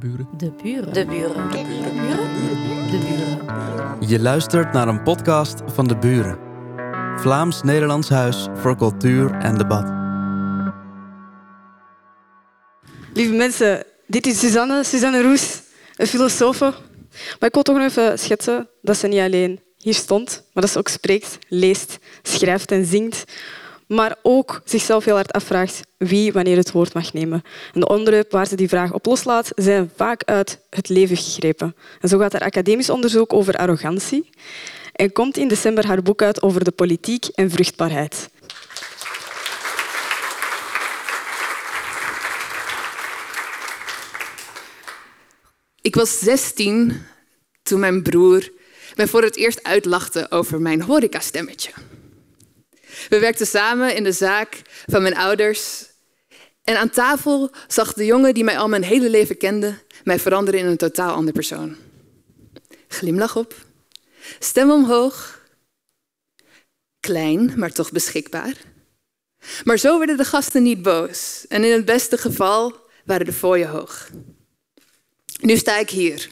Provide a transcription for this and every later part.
De buren. De buren. De buren. De buren. De buren. Je luistert naar een podcast van De Buren. Vlaams-Nederlands Huis voor Cultuur en Debat. Lieve mensen, dit is Suzanne, Suzanne Roes, een filosofe. Maar ik wil toch nog even schetsen dat ze niet alleen hier stond, maar dat ze ook spreekt, leest, schrijft en zingt. Maar ook zichzelf heel hard afvraagt wie wanneer het woord mag nemen. En de onderwerpen waar ze die vraag op loslaat, zijn vaak uit het leven gegrepen. En zo gaat er academisch onderzoek over arrogantie. En komt in december haar boek uit over de politiek en vruchtbaarheid. Ik was 16 toen mijn broer mij voor het eerst uitlachte over mijn horecastemmetje. We werkten samen in de zaak van mijn ouders. En aan tafel zag de jongen die mij al mijn hele leven kende, mij veranderen in een totaal ander persoon. Glimlach op, stem omhoog, klein, maar toch beschikbaar. Maar zo werden de gasten niet boos. En in het beste geval waren de fooien hoog. Nu sta ik hier.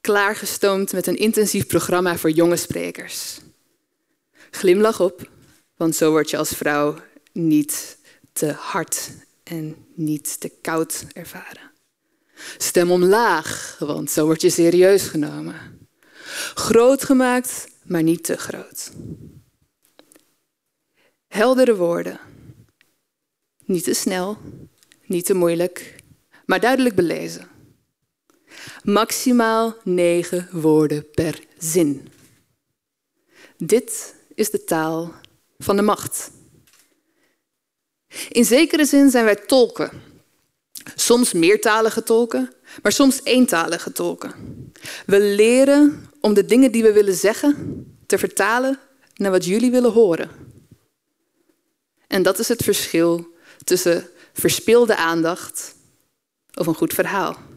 Klaargestoomd met een intensief programma voor jonge sprekers. Glimlach op, want zo word je als vrouw niet te hard en niet te koud ervaren. Stem omlaag, want zo word je serieus genomen. Groot gemaakt, maar niet te groot. Heldere woorden. Niet te snel, niet te moeilijk, maar duidelijk belezen. Maximaal negen woorden per zin. Dit is de taal van de macht. In zekere zin zijn wij tolken. Soms meertalige tolken, maar soms eentalige tolken. We leren om de dingen die we willen zeggen te vertalen naar wat jullie willen horen. En dat is het verschil tussen verspilde aandacht of een goed verhaal.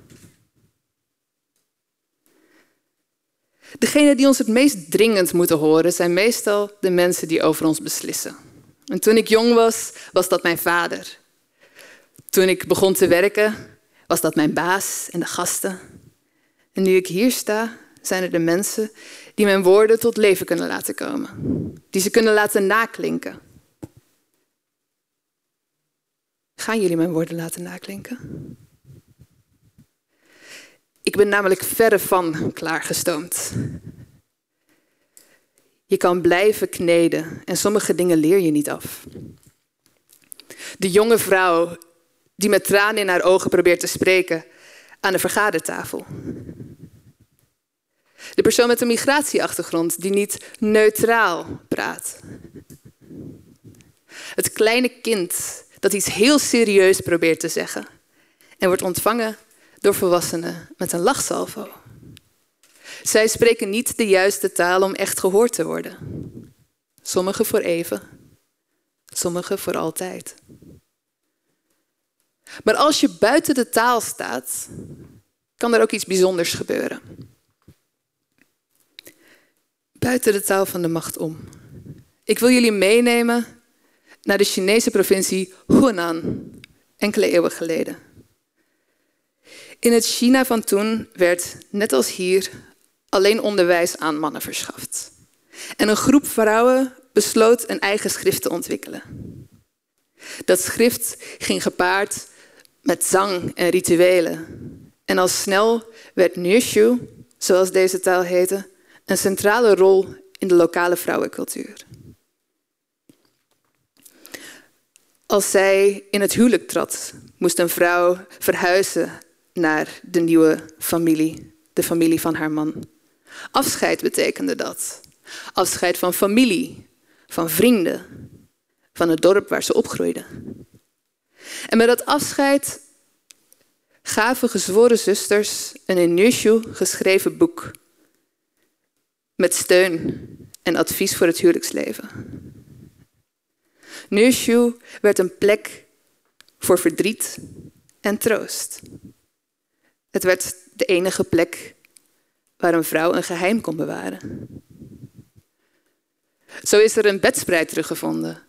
Degenen die ons het meest dringend moeten horen zijn meestal de mensen die over ons beslissen. En toen ik jong was, was dat mijn vader. Toen ik begon te werken, was dat mijn baas en de gasten. En nu ik hier sta, zijn er de mensen die mijn woorden tot leven kunnen laten komen. Die ze kunnen laten naklinken. Gaan jullie mijn woorden laten naklinken? Ik ben namelijk verre van klaargestoomd. Je kan blijven kneden en sommige dingen leer je niet af. De jonge vrouw die met tranen in haar ogen probeert te spreken aan de vergadertafel. De persoon met een migratieachtergrond die niet neutraal praat. Het kleine kind dat iets heel serieus probeert te zeggen en wordt ontvangen door volwassenen met een lachsalvo. Zij spreken niet de juiste taal om echt gehoord te worden. Sommigen voor even, sommigen voor altijd. Maar als je buiten de taal staat, kan er ook iets bijzonders gebeuren. Buiten de taal van de macht om. Ik wil jullie meenemen naar de Chinese provincie Hunan, enkele eeuwen geleden. In het China van toen werd, net als hier, alleen onderwijs aan mannen verschaft. En een groep vrouwen besloot een eigen schrift te ontwikkelen. Dat schrift ging gepaard met zang en rituelen. En al snel werd Nüshu, zoals deze taal heette, een centrale rol in de lokale vrouwencultuur. Als zij in het huwelijk trad, moest een vrouw verhuizen naar de nieuwe familie, de familie van haar man. Afscheid betekende dat. Afscheid van familie, van vrienden, van het dorp waar ze opgroeide. En met dat afscheid gaven gezworen zusters een in Nushu geschreven boek met steun en advies voor het huwelijksleven. Nushu werd een plek voor verdriet en troost. Het werd de enige plek waar een vrouw een geheim kon bewaren. Zo is er een bedspreid teruggevonden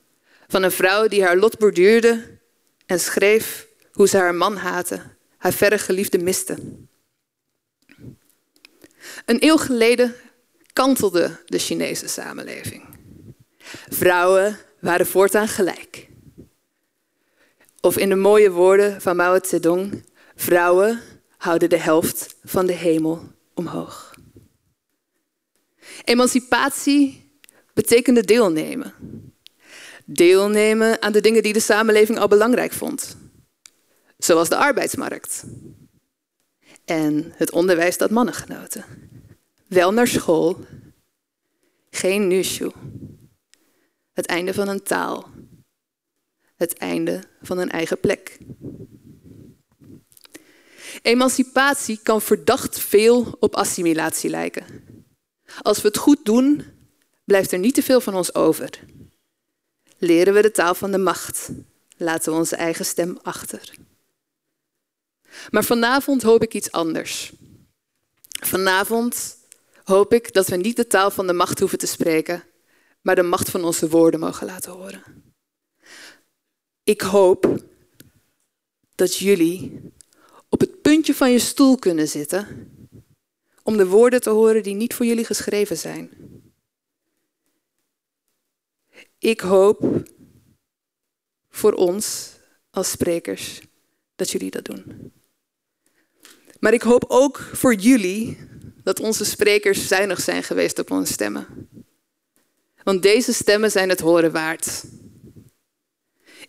van een vrouw die haar lot borduurde en schreef hoe ze haar man haatte, haar verre geliefde miste. Een eeuw geleden kantelde de Chinese samenleving. Vrouwen waren voortaan gelijk. Of in de mooie woorden van Mao Zedong, vrouwen houden de helft van de hemel omhoog. Emancipatie betekende deelnemen. Deelnemen aan de dingen die de samenleving al belangrijk vond. Zoals de arbeidsmarkt. En het onderwijs dat mannen genoten. Wel naar school. Geen nushu. Het einde van een taal. Het einde van een eigen plek. Emancipatie kan verdacht veel op assimilatie lijken. Als we het goed doen, blijft er niet te veel van ons over. Leren we de taal van de macht, laten we onze eigen stem achter. Maar vanavond hoop ik iets anders. Vanavond hoop ik dat we niet de taal van de macht hoeven te spreken, maar de macht van onze woorden mogen laten horen. Ik hoop dat jullie puntje van je stoel kunnen zitten om de woorden te horen die niet voor jullie geschreven zijn. Ik hoop voor ons als sprekers dat jullie dat doen. Maar ik hoop ook voor jullie dat onze sprekers zuinig zijn geweest op onze stemmen. Want deze stemmen zijn het horen waard.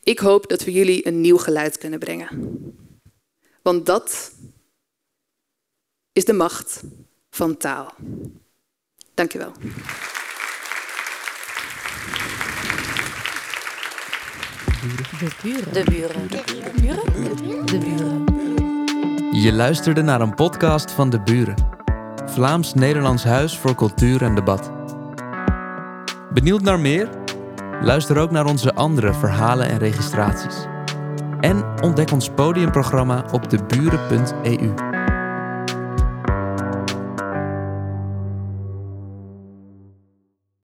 Ik hoop dat we jullie een nieuw geluid kunnen brengen. Want dat is de macht van taal. Dank u wel. De buren. De buren. De buren. De buren. Je luisterde naar een podcast van De Buren. Vlaams-Nederlands Huis voor Cultuur en Debat. Benieuwd naar meer? Luister ook naar onze andere verhalen en registraties. En ontdek ons podiumprogramma op deburen.eu.